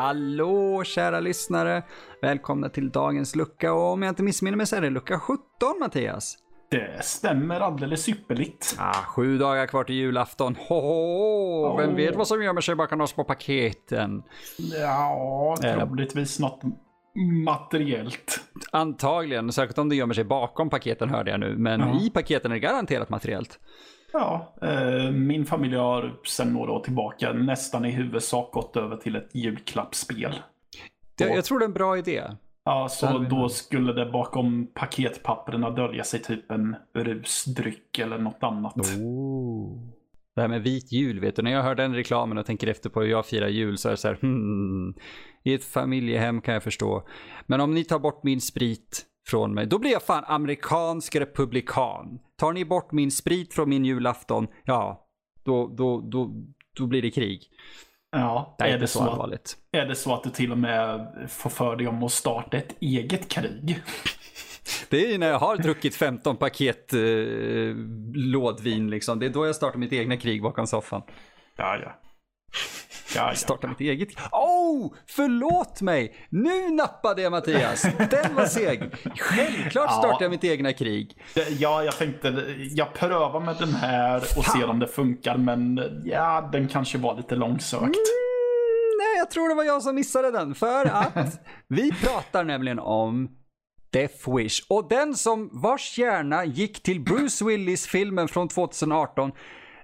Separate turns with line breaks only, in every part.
Hallå kära lyssnare! Välkomna till dagens lucka och om jag inte missminner mig så är det lucka 17 Mattias.
Det stämmer alldeles ypperligt.
Ah, sju dagar kvar till julafton. Hoho, vem
Oh.
vet vad som gömmer sig bakom oss på paketen?
Ja,
Eh.
troligtvis något materiellt.
Antagligen, särskilt om det gömmer sig bakom paketen hörde jag nu. Men
Ja.
i paketen är det garanterat materiellt.
Ja, eh, min familj har sedan några år tillbaka nästan i huvudsak gått över till ett julklappsspel.
Det, jag tror det är en bra idé.
Ja, så då skulle det bakom paketpapperna dölja sig typ en rusdryck eller något annat.
Oh. Det här med vit jul, vet du. När jag hör den reklamen och tänker efter på hur jag firar jul så är det så här, hmm, i ett familjehem kan jag förstå. Men om ni tar bort min sprit från mig, då blir jag fan amerikansk republikan. Tar ni bort min sprit från min julafton, ja, då, då, då, då blir det krig.
Ja,
Det är
är det,
så
så att, är det så att du till och med får för dig om att starta ett eget krig?
Det är ju när jag har druckit 15 paket eh, lådvin liksom. Det är då jag startar mitt egna krig bakom soffan.
Ja, ja. Ja,
starta mitt eget. Oh, förlåt mig! Nu nappade jag Mattias. Den var seg. Självklart startar jag mitt egna krig.
Ja, jag tänkte, jag prövar med den här och ser om det funkar, men ja, den kanske var lite långsökt.
Mm, nej, jag tror det var jag som missade den. För att vi pratar nämligen om Death Wish. Och den som vars hjärna gick till Bruce Willis-filmen från 2018.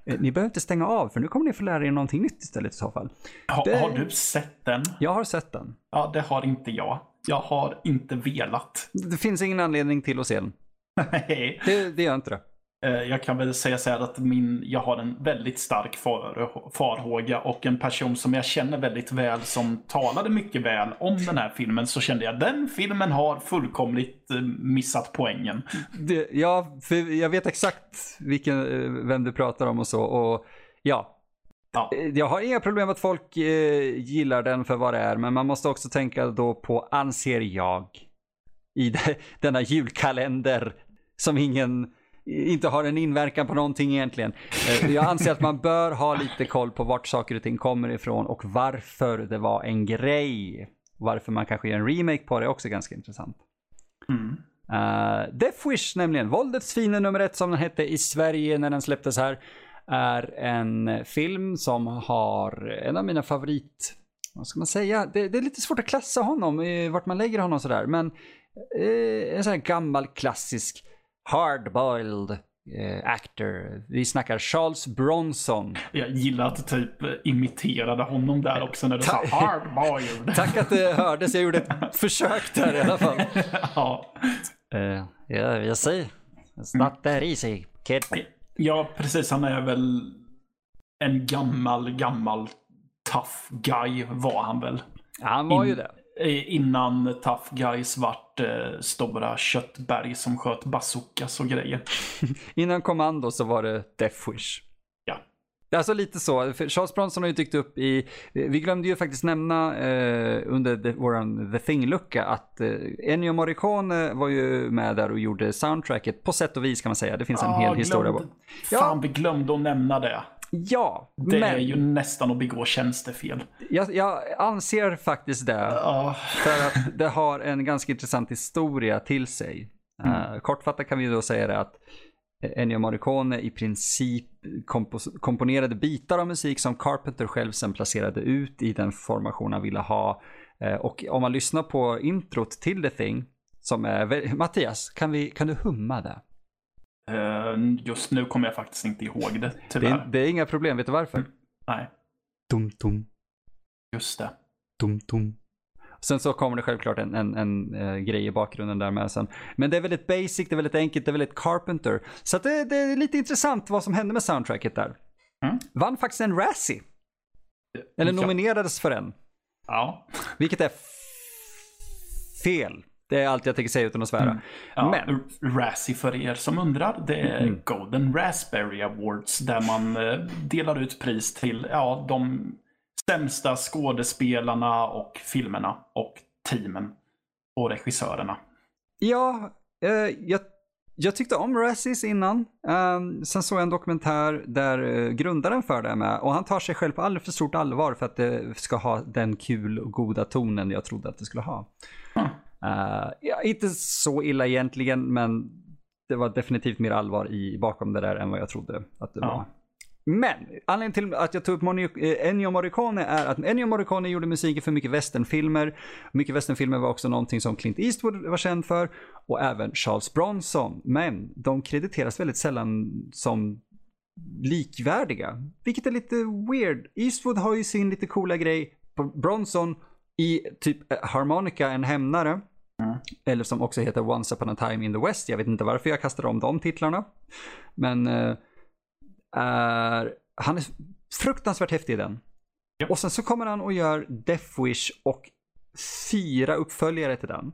Eh, Ni behöver inte stänga av för nu kommer ni få lära er någonting nytt istället i så fall.
Ha,
Det-
Har du sett den?
Jag har sett den.
Ja, det har inte jag. Jag har inte velat.
Det finns ingen anledning till att se den.
Nej.
Det, det gör inte det.
Eh, Jag kan väl säga så här att min, jag har en väldigt stark far, farhåga och en person som jag känner väldigt väl som talade mycket väl om den här filmen så kände jag den filmen har fullkomligt eh, missat poängen.
Det, ja, för jag vet exakt vilken, eh, vem du pratar om och så. Och ja,
Ja.
Jag har inga problem att folk gillar den för vad det är. Men man måste också tänka då på, anser jag, i de, denna julkalender som ingen, inte har en inverkan på någonting egentligen. Eh, jag anser att man bör ha lite koll på vart saker och ting kommer ifrån och varför det var en grej. Varför man kanske gör en remake på det är också ganska intressant.
Mm.
Uh, Death Wish nämligen, Våldets fiende nummer ett som den hette i Sverige när den släpptes här, är en film som har en av mina favorit, vad ska man säga, det, det är lite svårt att klassa honom, eh, vart man lägger honom sådär, men eh, en sån här gammal klassisk hardboiled eh, actor. Vi snackar Charles Bronson.
Jag gillar att du typ eh, imiterade honom där också när du sa hardboiled.
Tack att det hördes, jag gjorde ett försök där i alla fall.
ja.
Uh, ja, jag säger, it's not that easy, kid.
ja, precis. Han är väl en gammal, gammal tough guy var han väl.
Han var ju
In-
det.
Eh, Innan tough guys vart eh, stora köttberg som sköt bazookas och grejer.
Innan Kommando så var det Death Wish.
Ja.
Alltså lite så. För Charles Bronson har ju dykt upp i, vi glömde ju faktiskt nämna eh, under the, våran The Thing-lucka att eh, Ennio Morricone var ju med där och gjorde soundtracket på sätt och vis kan man säga. Det finns en
Ah,
hel historia.
glömde-
bakom. Ja.
Fan, vi glömde att nämna det.
Ja,
Det
men
är ju nästan att begå tjänstefel.
jag, jag anser faktiskt det.
Ja,
För att det har en ganska intressant historia till sig. Eh, kortfattat kan vi då säga det att Ennio Morricone i princip kompos- komponerade bitar av musik som Carpenter själv sen placerade ut i den formation han ville ha. Eh, och om man lyssnar på introt till The Thing, som är, Mattias, kan, vi, kan du humma det?
Eh, just nu kommer jag faktiskt inte ihåg det,
Det
tyvärr.
är, det är inga problem, vet du varför?
Nej,
Dum, dum,
just det.
dum, dum. Sen så kommer det självklart en, en, en eh, grej i bakgrunden där med sen. Men det är väldigt basic, det är väldigt enkelt, det är väldigt Carpenter. Så det, det är lite intressant vad som hände med soundtracket där.
Mm.
Vann faktiskt en Razzie. Eller
Ja.
nominerades för en.
Ja.
Vilket är fel. Det är allt jag tänker säga utan att svära.
Mm. ja
Men-
Razzie för er som undrar, det är
Mm.
Golden Raspberry Awards där man eh, delar ut pris till ja, de sämsta skådespelarna och filmerna och teamen och regissörerna.
Ja, eh, jag jag tyckte om Razzies innan. Um, sen såg jag en dokumentär där uh, grundaren för det är med och han tar sig själv på alldeles för stort allvar för att det ska ha den kul och goda tonen jag trodde att det skulle ha. Mm. Uh, ja, inte så illa egentligen, men det var definitivt mer allvar i, bakom det där än vad jag trodde att det ja. var. Men anledningen till att jag tog upp Moni eh, Ennio Morricone är att Ennio Morricone gjorde musiken för mycket westernfilmer. Mycket westernfilmer var också någonting som Clint Eastwood var känd för och även Charles Bronson. Men de krediteras väldigt sällan som likvärdiga, vilket är lite weird. Eastwood har ju sin lite coola grej. Bronson i typ eh, Harmonica, en hämnare. Eller som också heter Once upon a time in the West. Jag vet inte varför jag kastade om de titlarna. Men uh, är, han är fruktansvärt häftig i den. Ja. Och sen så kommer han och gör Death Wish och fyra uppföljare till den.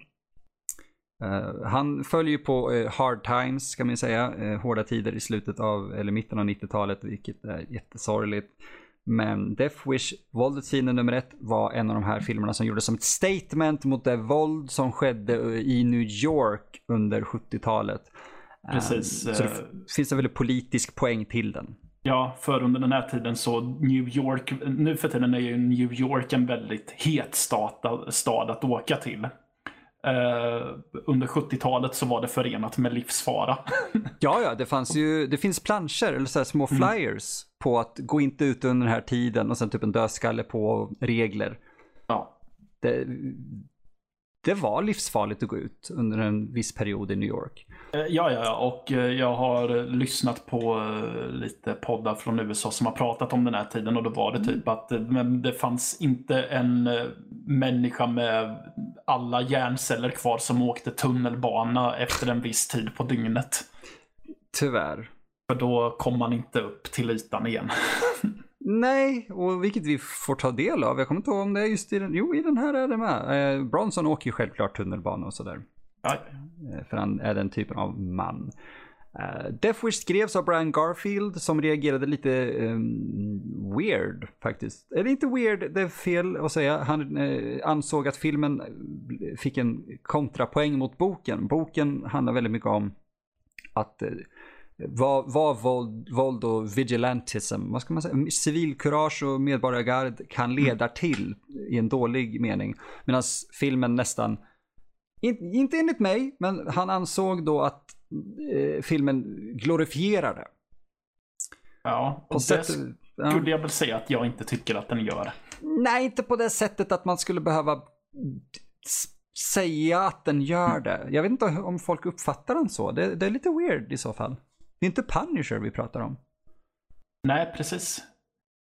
Uh, han följer ju på uh, Hard Times kan man säga, uh, hårda tider i slutet av, eller mitten av 90-talet, vilket är jättesorgligt. Men Death Wish, våldets fiende nummer ett, var en av de här filmerna som gjordes som ett statement mot det våld som skedde i New York under 70-talet.
Precis.
Så det eh, finns en väldigt politisk poäng till den.
Ja, för under den här tiden så New York, nu för tiden är ju New York en väldigt het stad, stad att åka till. Uh, under 70-talet så var det förenat med livsfara.
ja, ja, det fanns ju, det finns planscher eller så små mm. flyers mm. på att gå inte ut under den här tiden och sen typ en dödskalle på regler.
Ja.
Det, det var livsfarligt att gå ut under en viss period i New York.
Eh, ja, ja, och eh, jag har lyssnat på eh, lite poddar från USA som har pratat om den här tiden och då var det typ att det fanns inte en människa med alla hjärnceller kvar som åkte tunnelbana efter en viss tid på dygnet.
Tyvärr.
För då kom man inte upp till ytan igen.
Nej, och vilket vi får ta del av. Jag kommer inte ihåg om det är just i den. Jo, i den här är det med. Eh, Bronson åker ju självklart tunnelbana och sådär.
Ja.
Eh, för han är den typen av man. Uh, Death Wish skrevs av Brian Garfield som reagerade lite um, weird faktiskt. Eller inte weird, det är fel att säga. Han uh, ansåg att filmen fick en kontrapoäng mot boken. Boken handlar väldigt mycket om att uh, vad, vad våld, våld och vigilantism, vad ska man säga, civilkurage och medborgargard kan mm. leda till i en dålig mening. Medan filmen nästan, in, inte enligt mig, men han ansåg då att eh, filmen glorifierar det.
Ja, och det skulle jag väl säga att jag inte tycker att den gör.
Nej, inte på det sättet att man skulle behöva säga att den gör det. Jag vet inte om folk uppfattar den så. Det, det är lite weird i så fall. Det är inte Punisher vi pratar om.
Nej, precis.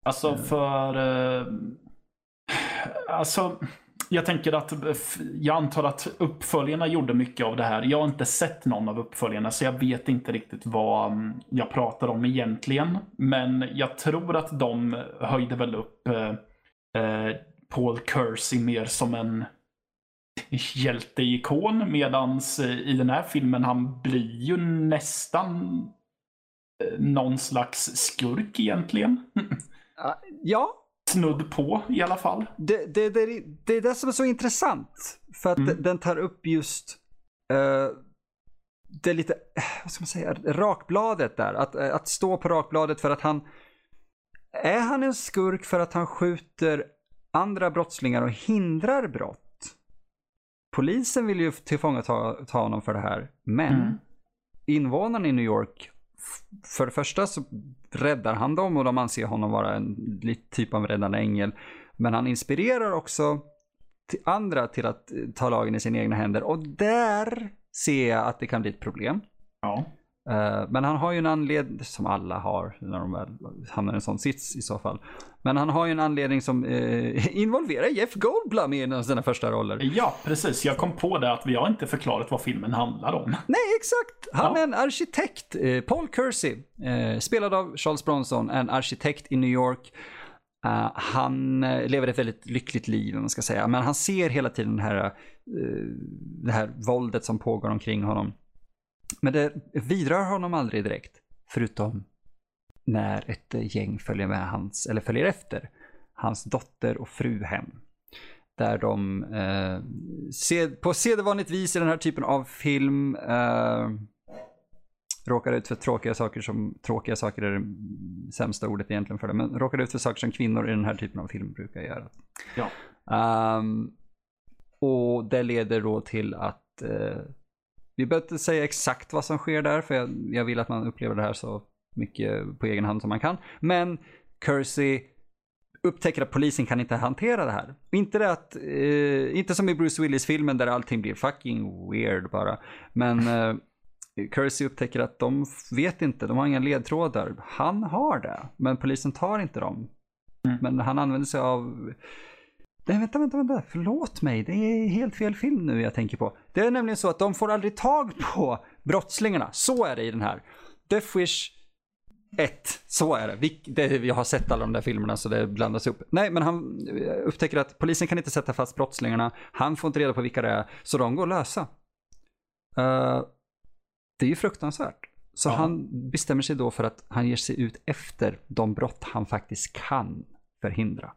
Alltså mm. för... Uh, alltså, jag tänker att jag antar att uppföljarna gjorde mycket av det här. Jag har inte sett någon av uppföljarna så jag vet inte riktigt vad mm, jag pratar om egentligen. Men jag tror att de höjde väl upp eh, eh Paul Kersey mer som en hjälteikon medans eh, i den här filmen han blir ju nästan eh, någon slags skurk egentligen.
Ja.
Snudd på i alla fall.
Det, det, det, det är det som är så intressant. För att mm. den tar upp just uh, det lite, vad ska man säga, rakbladet där. Att, att stå på rakbladet för att han, är han en skurk för att han skjuter andra brottslingar och hindrar brott? Polisen vill ju tillfångata ta honom för det här, men mm. invånarna i New York för det första så räddar han dem och de anser honom vara en typ av räddande ängel. Men han inspirerar också till andra till att ta lagen i sina egna händer och där ser jag att det kan bli ett problem.
Ja.
Eh, men han har ju en anledning, som alla har när de väl hamnar i en sån sits i så fall. Men han har ju en anledning som eh, involverar Jeff Goldblum i en av sina första roller.
Ja, precis. Jag kom på det att vi har inte förklarat vad filmen handlar om.
Nej, exakt. Han ja. är en arkitekt. Eh, Paul Kersey, eh, spelad av Charles Bronson, en arkitekt i New York. Uh, han lever ett väldigt lyckligt liv, om man ska säga. Men han ser hela tiden det här, uh, det här våldet som pågår omkring honom. Men det vidrör honom aldrig direkt. Förutom när ett gäng följer med hans, eller följer efter, hans dotter och fru hem. Där de eh, på sedvanligt vis i den här typen av film eh, råkar ut för tråkiga saker som, tråkiga saker är det sämsta ordet egentligen för det, men råkar ut för saker som kvinnor i den här typen av film brukar göra.
Ja.
Um, och det leder då till att uh, vi behöver inte säga exakt vad som sker där, för jag, jag, vill att man upplever det här så mycket på egen hand som man kan. Men Kersey upptäcker att polisen kan inte hantera det här. Inte det att, uh, inte som i Bruce Willis-filmen där allting blir fucking weird bara. Men uh, Kersey upptäcker att de vet inte, de har inga ledtrådar. Han har det, men polisen tar inte dem. Mm. Men han använder sig av Nej, vänta, vänta, vänta. Förlåt mig. Det är helt fel film nu jag tänker på. Det är nämligen så att de får aldrig tag på brottslingarna. Så är det i den här. Death Wish 1. Så är det. Vi, det. Jag har sett alla de där filmerna så det blandas upp. Nej, men han upptäcker att polisen kan inte sätta fast brottslingarna. Han får inte reda på vilka det är, så de går lösa. Uh, det är ju fruktansvärt. Så ja. han bestämmer sig då för att han ger sig ut efter de brott han faktiskt kan förhindra.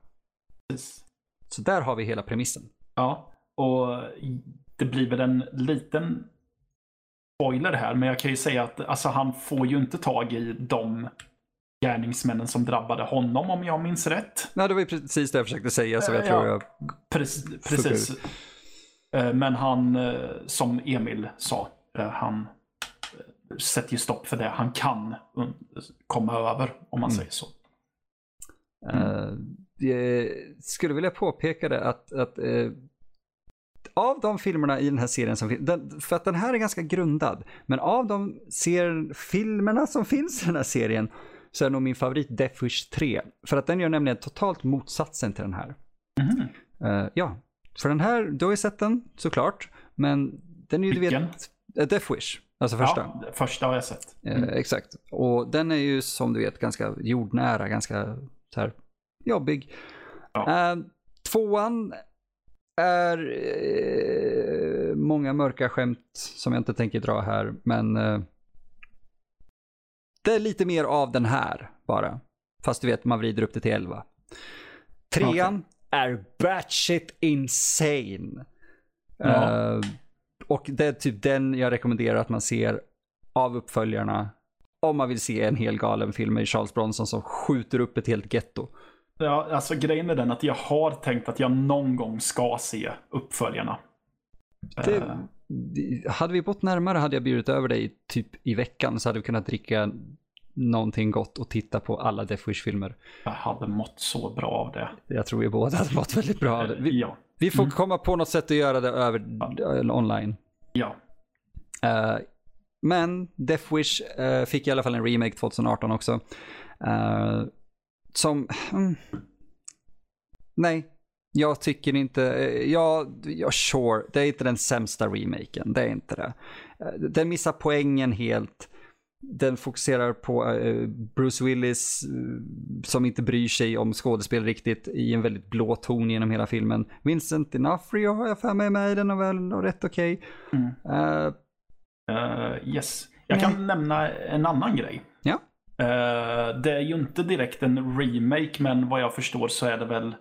Precis.
Så där har vi hela premissen.
Ja, och det blir väl en liten spoiler här, men jag kan ju säga att alltså, han får ju inte tag i de gärningsmännen som drabbade honom om jag minns rätt.
Nej, det var ju precis det jag försökte säga, så jag tror jag...
Precis. precis. Eh, men han, eh, som Emil sa, eh, han sätter ju stopp för det han kan komma över, om man mm. säger så.
Mm jag skulle vilja påpeka det att, att eh, av de filmerna i den här serien som finns, för att den här är ganska grundad, men av de ser, filmerna som finns i den här serien så är nog min favorit Death Wish 3. För att den gör nämligen totalt motsatsen till den här.
Mm.
Uh, ja, för den här, du har ju sett den såklart, men den är ju,
Vilken?
du vet, uh, Death Wish. Alltså första.
Ja, första har jag sett.
Mm. Uh, exakt. Och den är ju som du vet ganska jordnära, ganska så här jobbig. Ja. Uh, tvåan är uh, många mörka skämt som jag inte tänker dra här, men uh, det är lite mer av den här bara. Fast du vet, man vrider upp det till 11. Trean okay. är batshit insane. Ja. och det är typ den jag rekommenderar att man ser av uppföljarna om man vill se en hel galen film med Charles Bronson som skjuter upp ett helt getto.
Ja, alltså grejen är den att jag har tänkt att jag någon gång ska se uppföljarna.
Det, uh. hade vi bott närmare hade jag bjudit över dig typ i veckan så hade vi kunnat dricka någonting gott och titta på alla Death Wish-filmer.
Jag hade mått så bra av det.
Jag tror vi båda hade mått väldigt bra av det. Vi,
ja.
vi får mm. komma på något sätt att göra det över ja. online.
Ja.
Uh, men Death Wish uh, fick i alla fall en remake 2018 också. Uh, som... Mm, nej, jag tycker inte... Ja, ja, sure, det är inte den sämsta remaken. Det är inte det. Eh, den missar poängen helt. Den fokuserar på uh, Bruce Willis uh, som inte bryr sig om skådespel riktigt i en väldigt blå ton genom hela filmen. Vincent D'Onofrio har jag för mig med i den och väl och rätt okej. Okay.
Mm. Uh, yes. Jag kan nämna en annan grej.
Ja.
Uh, det är ju inte direkt en remake, men vad jag förstår så är det väl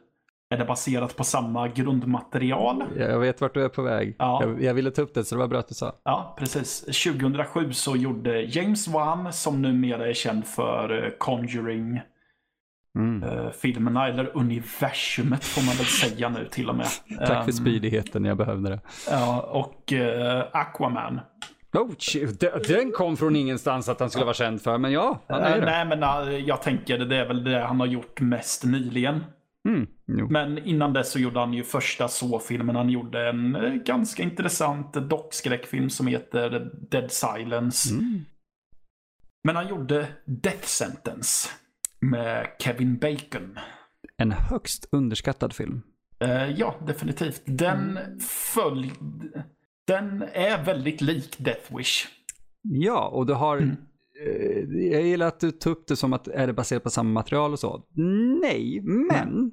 är det baserat på samma grundmaterial?
Jag vet vart du är på väg. Ja. Jag, jag, ville ta upp det, så det var bra att du sa.
Ja, precis. 2007 så gjorde James Wan, som numera är känd för eh, Conjuring, mm. uh, filmerna, eller universumet får man väl säga nu till och med.
Tack för um, spydigheten, jag behövde det.
Ja, och uh, Aquaman.
Oh, den kom från ingenstans att han skulle vara känd för, men ja, han är
det. Nej, men jag tänker det är väl det han har gjort mest nyligen.
Mm,
men innan dess så gjorde han ju första så-filmen. Han gjorde en eh, ganska intressant dockskräckfilm som heter Dead Silence.
Mm.
Men han gjorde Death Sentence med Kevin Bacon.
En högst underskattad film.
Uh, ja, definitivt. Den mm. följde den är väldigt lik Death Wish.
Ja, och du har... Mm. Eh, jag gillar att du tog upp det som att är det baserat på samma material och så. Nej, men mm.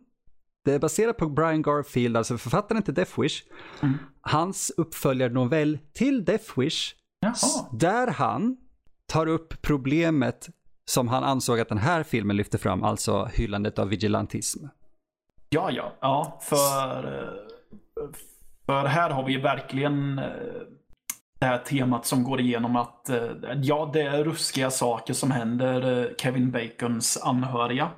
det är baserat på Brian Garfield, alltså författaren till Death Wish. Mm. Hans uppföljarnovell till Death Wish.
Jaha.
Där han tar upp problemet som han ansåg att den här filmen lyfter fram, alltså hyllandet av vigilantism.
Ja, ja, ja, för, för här har vi verkligen eh, det här temat som går igenom att eh, ja, det är ruskiga saker som händer eh, Kevin Bacons anhöriga.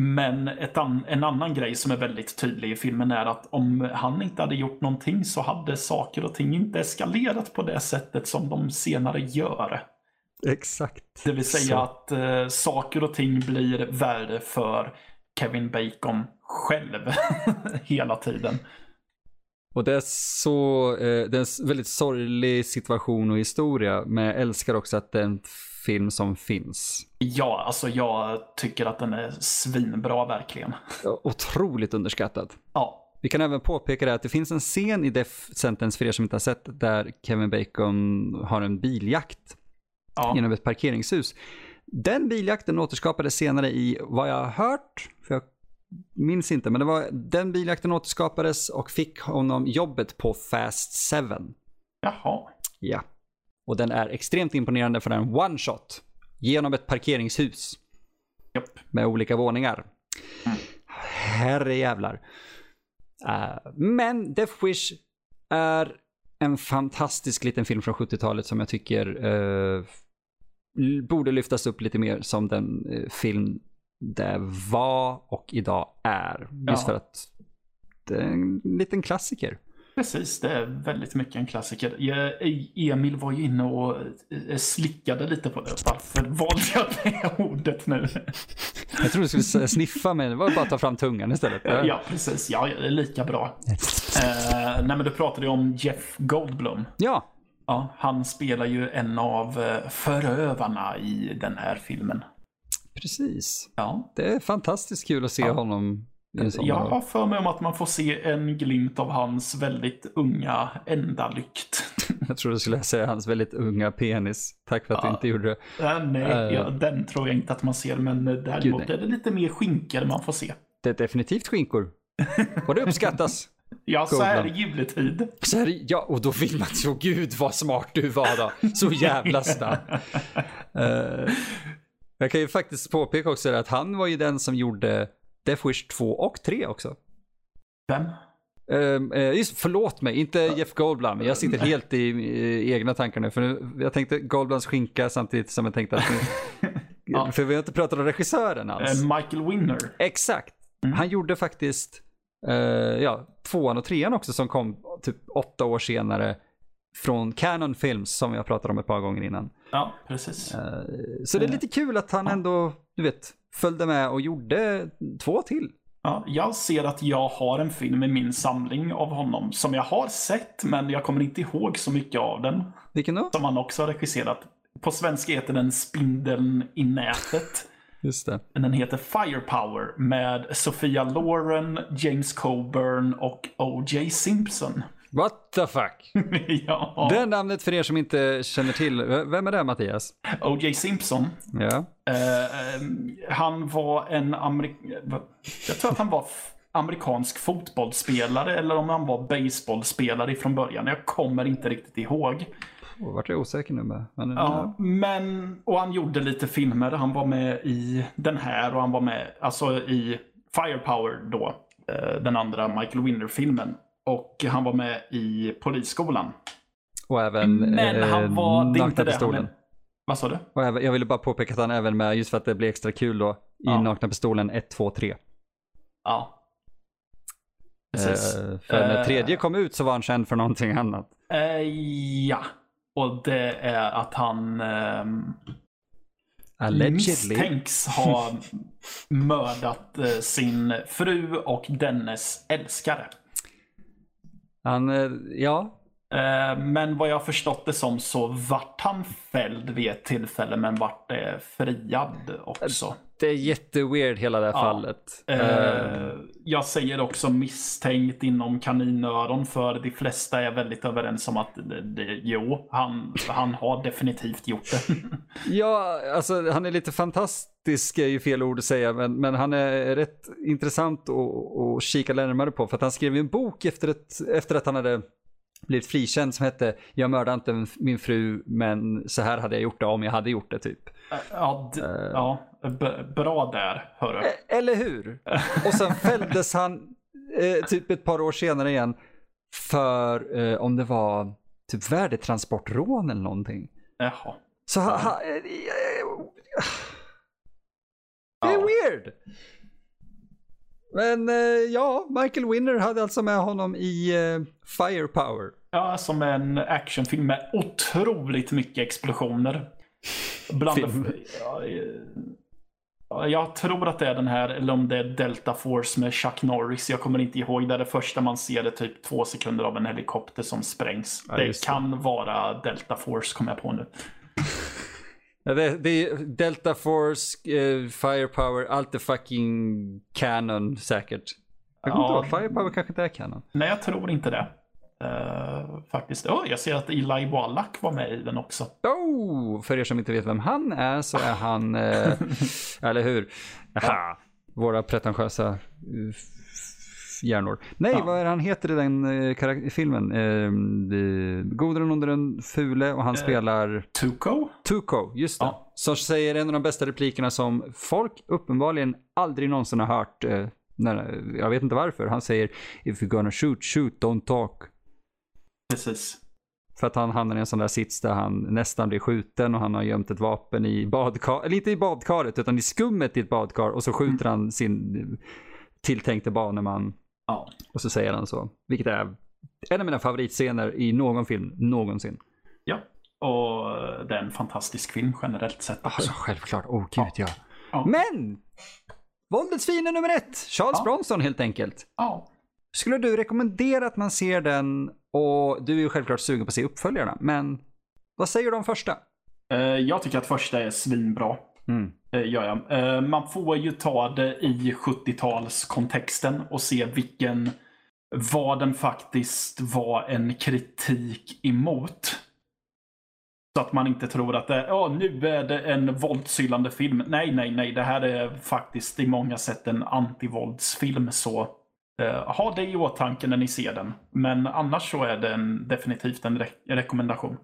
Men ett an en annan grej som är väldigt tydlig i filmen är att om han inte hade gjort någonting så hade saker och ting inte eskalerat på det sättet som de senare gör.
Exakt.
Det vill säga
så.
att eh, saker och ting blir värre för Kevin Bacon själv hela tiden.
Och det är så, eh, det är en väldigt sorglig situation och historia, men jag älskar också att det är en film som finns.
Ja, alltså jag tycker att den är svinbra verkligen.
Otroligt underskattad.
Ja,
Vi kan även påpeka det att det finns en scen i Death Sentence för er som inte har sett där Kevin Bacon har en biljakt
ja.
genom ett parkeringshus. Den biljakten återskapades senare i vad jag har hört, för jag minns inte, men det var, den biljakten återskapades och fick honom jobbet på Fast 7.
Jaha.
Ja. Och den är extremt imponerande för en one shot genom ett parkeringshus
Japp.
med olika våningar.
Mm.
Herre jävlar. Uh, men Death Wish är en fantastisk liten film från 70-talet som jag tycker uh, borde lyftas upp lite mer som den uh, film det var och idag är. Just
Ja.
för att det är en liten klassiker.
Precis, det är väldigt mycket en klassiker. Emil var ju inne och eh, slickade lite på det. Varför valde jag det ordet nu?
Jag trodde du skulle sniffa men det var bara att ta fram tungan istället.
Ja, precis. Ja, det är lika bra. Eh, nej, men du pratade ju om Jeff Goldblum.
Ja,
Ja, han spelar ju en av eh, förövarna i den här filmen.
Precis.
Ja.
Det är fantastiskt kul att se
Ja.
honom
Jag har för mig om att man får se en glimt av hans väldigt unga ändalykt.
Jag tror du skulle säga hans väldigt unga penis. Tack för att du
Ja.
inte gjorde det.
Äh, nej,
Eh.
ja, den tror jag inte att man ser, men eh, däremot är det lite mer skinkor man får se.
Det är definitivt skinkor. Och det uppskattas.
Ja, så här i juletid.
Så här, ja, och då vill man så gud vad smart du var då. Så jävla snabb. Eh, jag kan ju faktiskt påpeka också att han var ju den som gjorde Death Wish 2 och 3 också.
Vem?
Um, just, förlåt mig, inte Jeff Goldblum. Jag sitter helt i eh, egna tankar nu. För nu, jag tänkte Goldblums skinka samtidigt som jag tänkte att...
Ja.
För vi har inte pratat om regissören alls.
Eh, Michael Winner.
Exakt.
Mm.
Han gjorde faktiskt eh, ja, tvåan och trean också som kom typ åtta år senare från Canon Films som jag pratade om ett par gånger innan.
Ja, precis.
Eh, så det är lite kul att han ändå, du vet, följde med och gjorde två till.
Ja, jag ser att jag har en film i min samling av honom som jag har sett, men jag kommer inte ihåg så mycket av den.
Vilken då?
Som han också har regisserat. På svenska heter den Spindeln i nätet.
Just det.
Den heter Firepower med Sofia Loren, James Coburn och O.J. Simpson.
What the fuck?
ja,
Det namnet för er som inte känner till, vem är det Mattias?
O.J. Simpson.
Ja.
Ehm, han var en amerik... Jag tror att han var amerikansk fotbollsspelare eller om han var baseballspelare från början. Jag kommer inte riktigt ihåg.
Oh, vart jag osäker nu med. Men,
Ja, men... Och han gjorde lite filmer. Han var med i den här och han var med alltså i Firepower då. eh, Den andra Michael Winner-filmen. Och han var med i Polisskolan.
Och även
Men han
eh,
var... Det är
Nakna
inte det. Han
pistolen.
vad sa du?
Och även, jag ville bara påpeka att han även med, just för att det blir extra kul då, i
Ja.
Nakna Pistolen 1, 2, 3.
Ja. Precis.
Eh, för när
Eh.
tredje kom ut så var han känd för någonting annat.
Eh, ja. Och det är att han ehm,
Allegedly.
misstänks ha mördat eh, sin fru och dennes älskare.
Han, eh, ja,
men vad jag förstått det som så vart han fälld vid ett tillfälle men vart det friad också.
det är jätteweird hela det här
Ja.
fallet. Eh,
Eh, jag säger också misstänkt inom kaninöron för de flesta är väldigt överens om att det, det, jo, han, han har definitivt gjort det.
Ja, alltså han är lite fantastisk är ju fel ord att säga, men, men han är rätt intressant att, att kika närmare på. För att han skrev en bok efter, ett, efter att han hade blivit frikänd som hette Jag mördade inte min fru, men så här hade jag gjort det om jag hade gjort det typ.
ja, d- ja bra där, hörru.
E- Eller hur? Och sen fälldes han eh, typ ett par år senare igen för, eh, om det var typ värdetransportrån eller någonting.
Jaha.
Så ha, ha, det är
Ja.
weird. Men eh, ja, Michael Winner hade alltså med honom i eh, Firepower.
Ja, som en actionfilm med otroligt mycket explosioner. Bland
Film.
ja, eh, ja, jag tror att det är den här, eller om det är Delta Force med Chuck Norris. Jag kommer inte ihåg. Det är det första man ser det typ två sekunder av en helikopter som sprängs.
Ja,
det
det.
kan vara Delta Force, kommer jag på nu.
Det, det är Delta Force, eh, Firepower, allt är fucking canon säkert. Jag kommer
Ja.
inte ihåg, Firepower kanske inte är canon.
Nej, jag tror inte det. Eh, faktiskt. Oh, jag ser att Eli Wallach var med i den också.
Oh, för er som inte vet vem han är så är han, eh, eller hur? Aha, våra pretentiösa eh, hjärnor. Nej,
Ja.
vad är han heter i den eh, filmen? Eh, eh, Goden under den fule och han spelar
Tuco?
Tuco, just det.
Ja.
Som säger en av de bästa replikerna som folk uppenbarligen aldrig någonsin har hört. Eh, när, jag vet inte varför. Han säger If you're gonna shoot, shoot, don't talk.
Precis.
För att han hamnar i en sån där sits där han nästan blir skjuten och han har gömt ett vapen i badkaret, eller inte i badkaret utan i skummet i ett badkar och så skjuter han sin eh, tilltänkte baneman
Ja.
och så säger han så. Vilket är en av mina favoritscener i någon film någonsin.
ja. Och det är en fantastisk film generellt sett också.
ja, självklart, oh gud ja.
Ja.
Men! Våldets fiende nummer ett, Charles
Ja.
Bronson helt enkelt.
Ja.
Skulle du rekommendera att man ser den och du är ju självklart sugen på att se uppföljarna, men vad säger du om första?
Eh, Jag tycker att första är svinbra.
Mm.
Eh, Gör jag. Eh, Man får ju ta det i 70-talskontexten och se vilken, vad den faktiskt var en kritik emot. Så att man inte tror att det, ja, nu är det en våldshyllande film. Nej, nej, nej. Det här är faktiskt i många sätt en antivåldsfilm. Så eh, ha det i åtanke när ni ser den. Men annars så är den definitivt en re- rekommendation.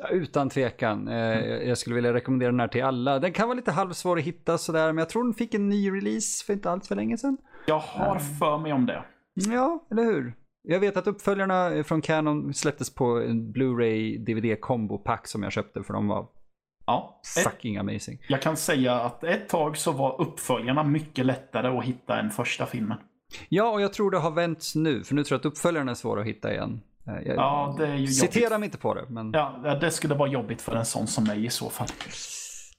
Ja, Utan tvekan. Eh, jag skulle vilja rekommendera den här till alla. Den kan vara lite halvsvår att hitta sådär, men jag tror den fick en ny release för inte allt för länge sedan.
Jag har för mig om det.
Ja, eller hur? Jag vet att uppföljarna från Canon släpptes på en Blu-ray DVD combo pack som jag köpte för de var
Ja. Ett,
fucking amazing.
jag kan säga att ett tag så var uppföljarna mycket lättare att hitta än första filmen.
Ja, och jag tror det har vänts nu, för nu tror jag att uppföljarna är svåra att hitta igen. Eh, Jag,
Ja, det är ju
Citera
jobbigt.
mig inte på det, men
Ja, det skulle vara jobbigt för en sån som mig i så fall.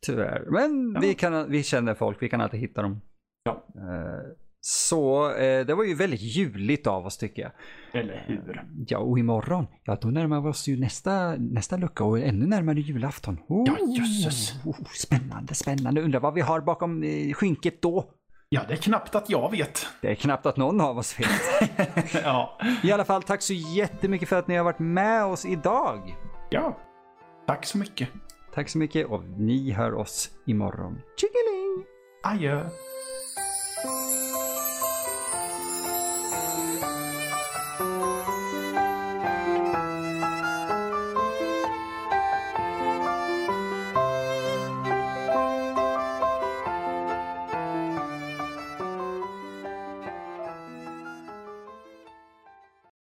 tyvärr. Men vi, kan, vi känner folk, vi kan alltid hitta dem.
Ja,
Eh, Så eh, det var ju väldigt juligt av oss tycker jag.
eller hur?
Ja, och imorgon, ja då närmar vi oss ju nästa, nästa lucka och ännu närmare julafton. Oh,
Ja, jösses.
oh, spännande, spännande. Undrar vad vi har bakom skynket då?
Ja, det är knappt att jag vet.
Det är knappt att någon av oss vet.
ja.
I alla fall, tack så jättemycket för att ni har varit med oss idag.
ja, tack så mycket.
Tack så mycket och ni hör oss imorgon. Tjingeling!
Adjö.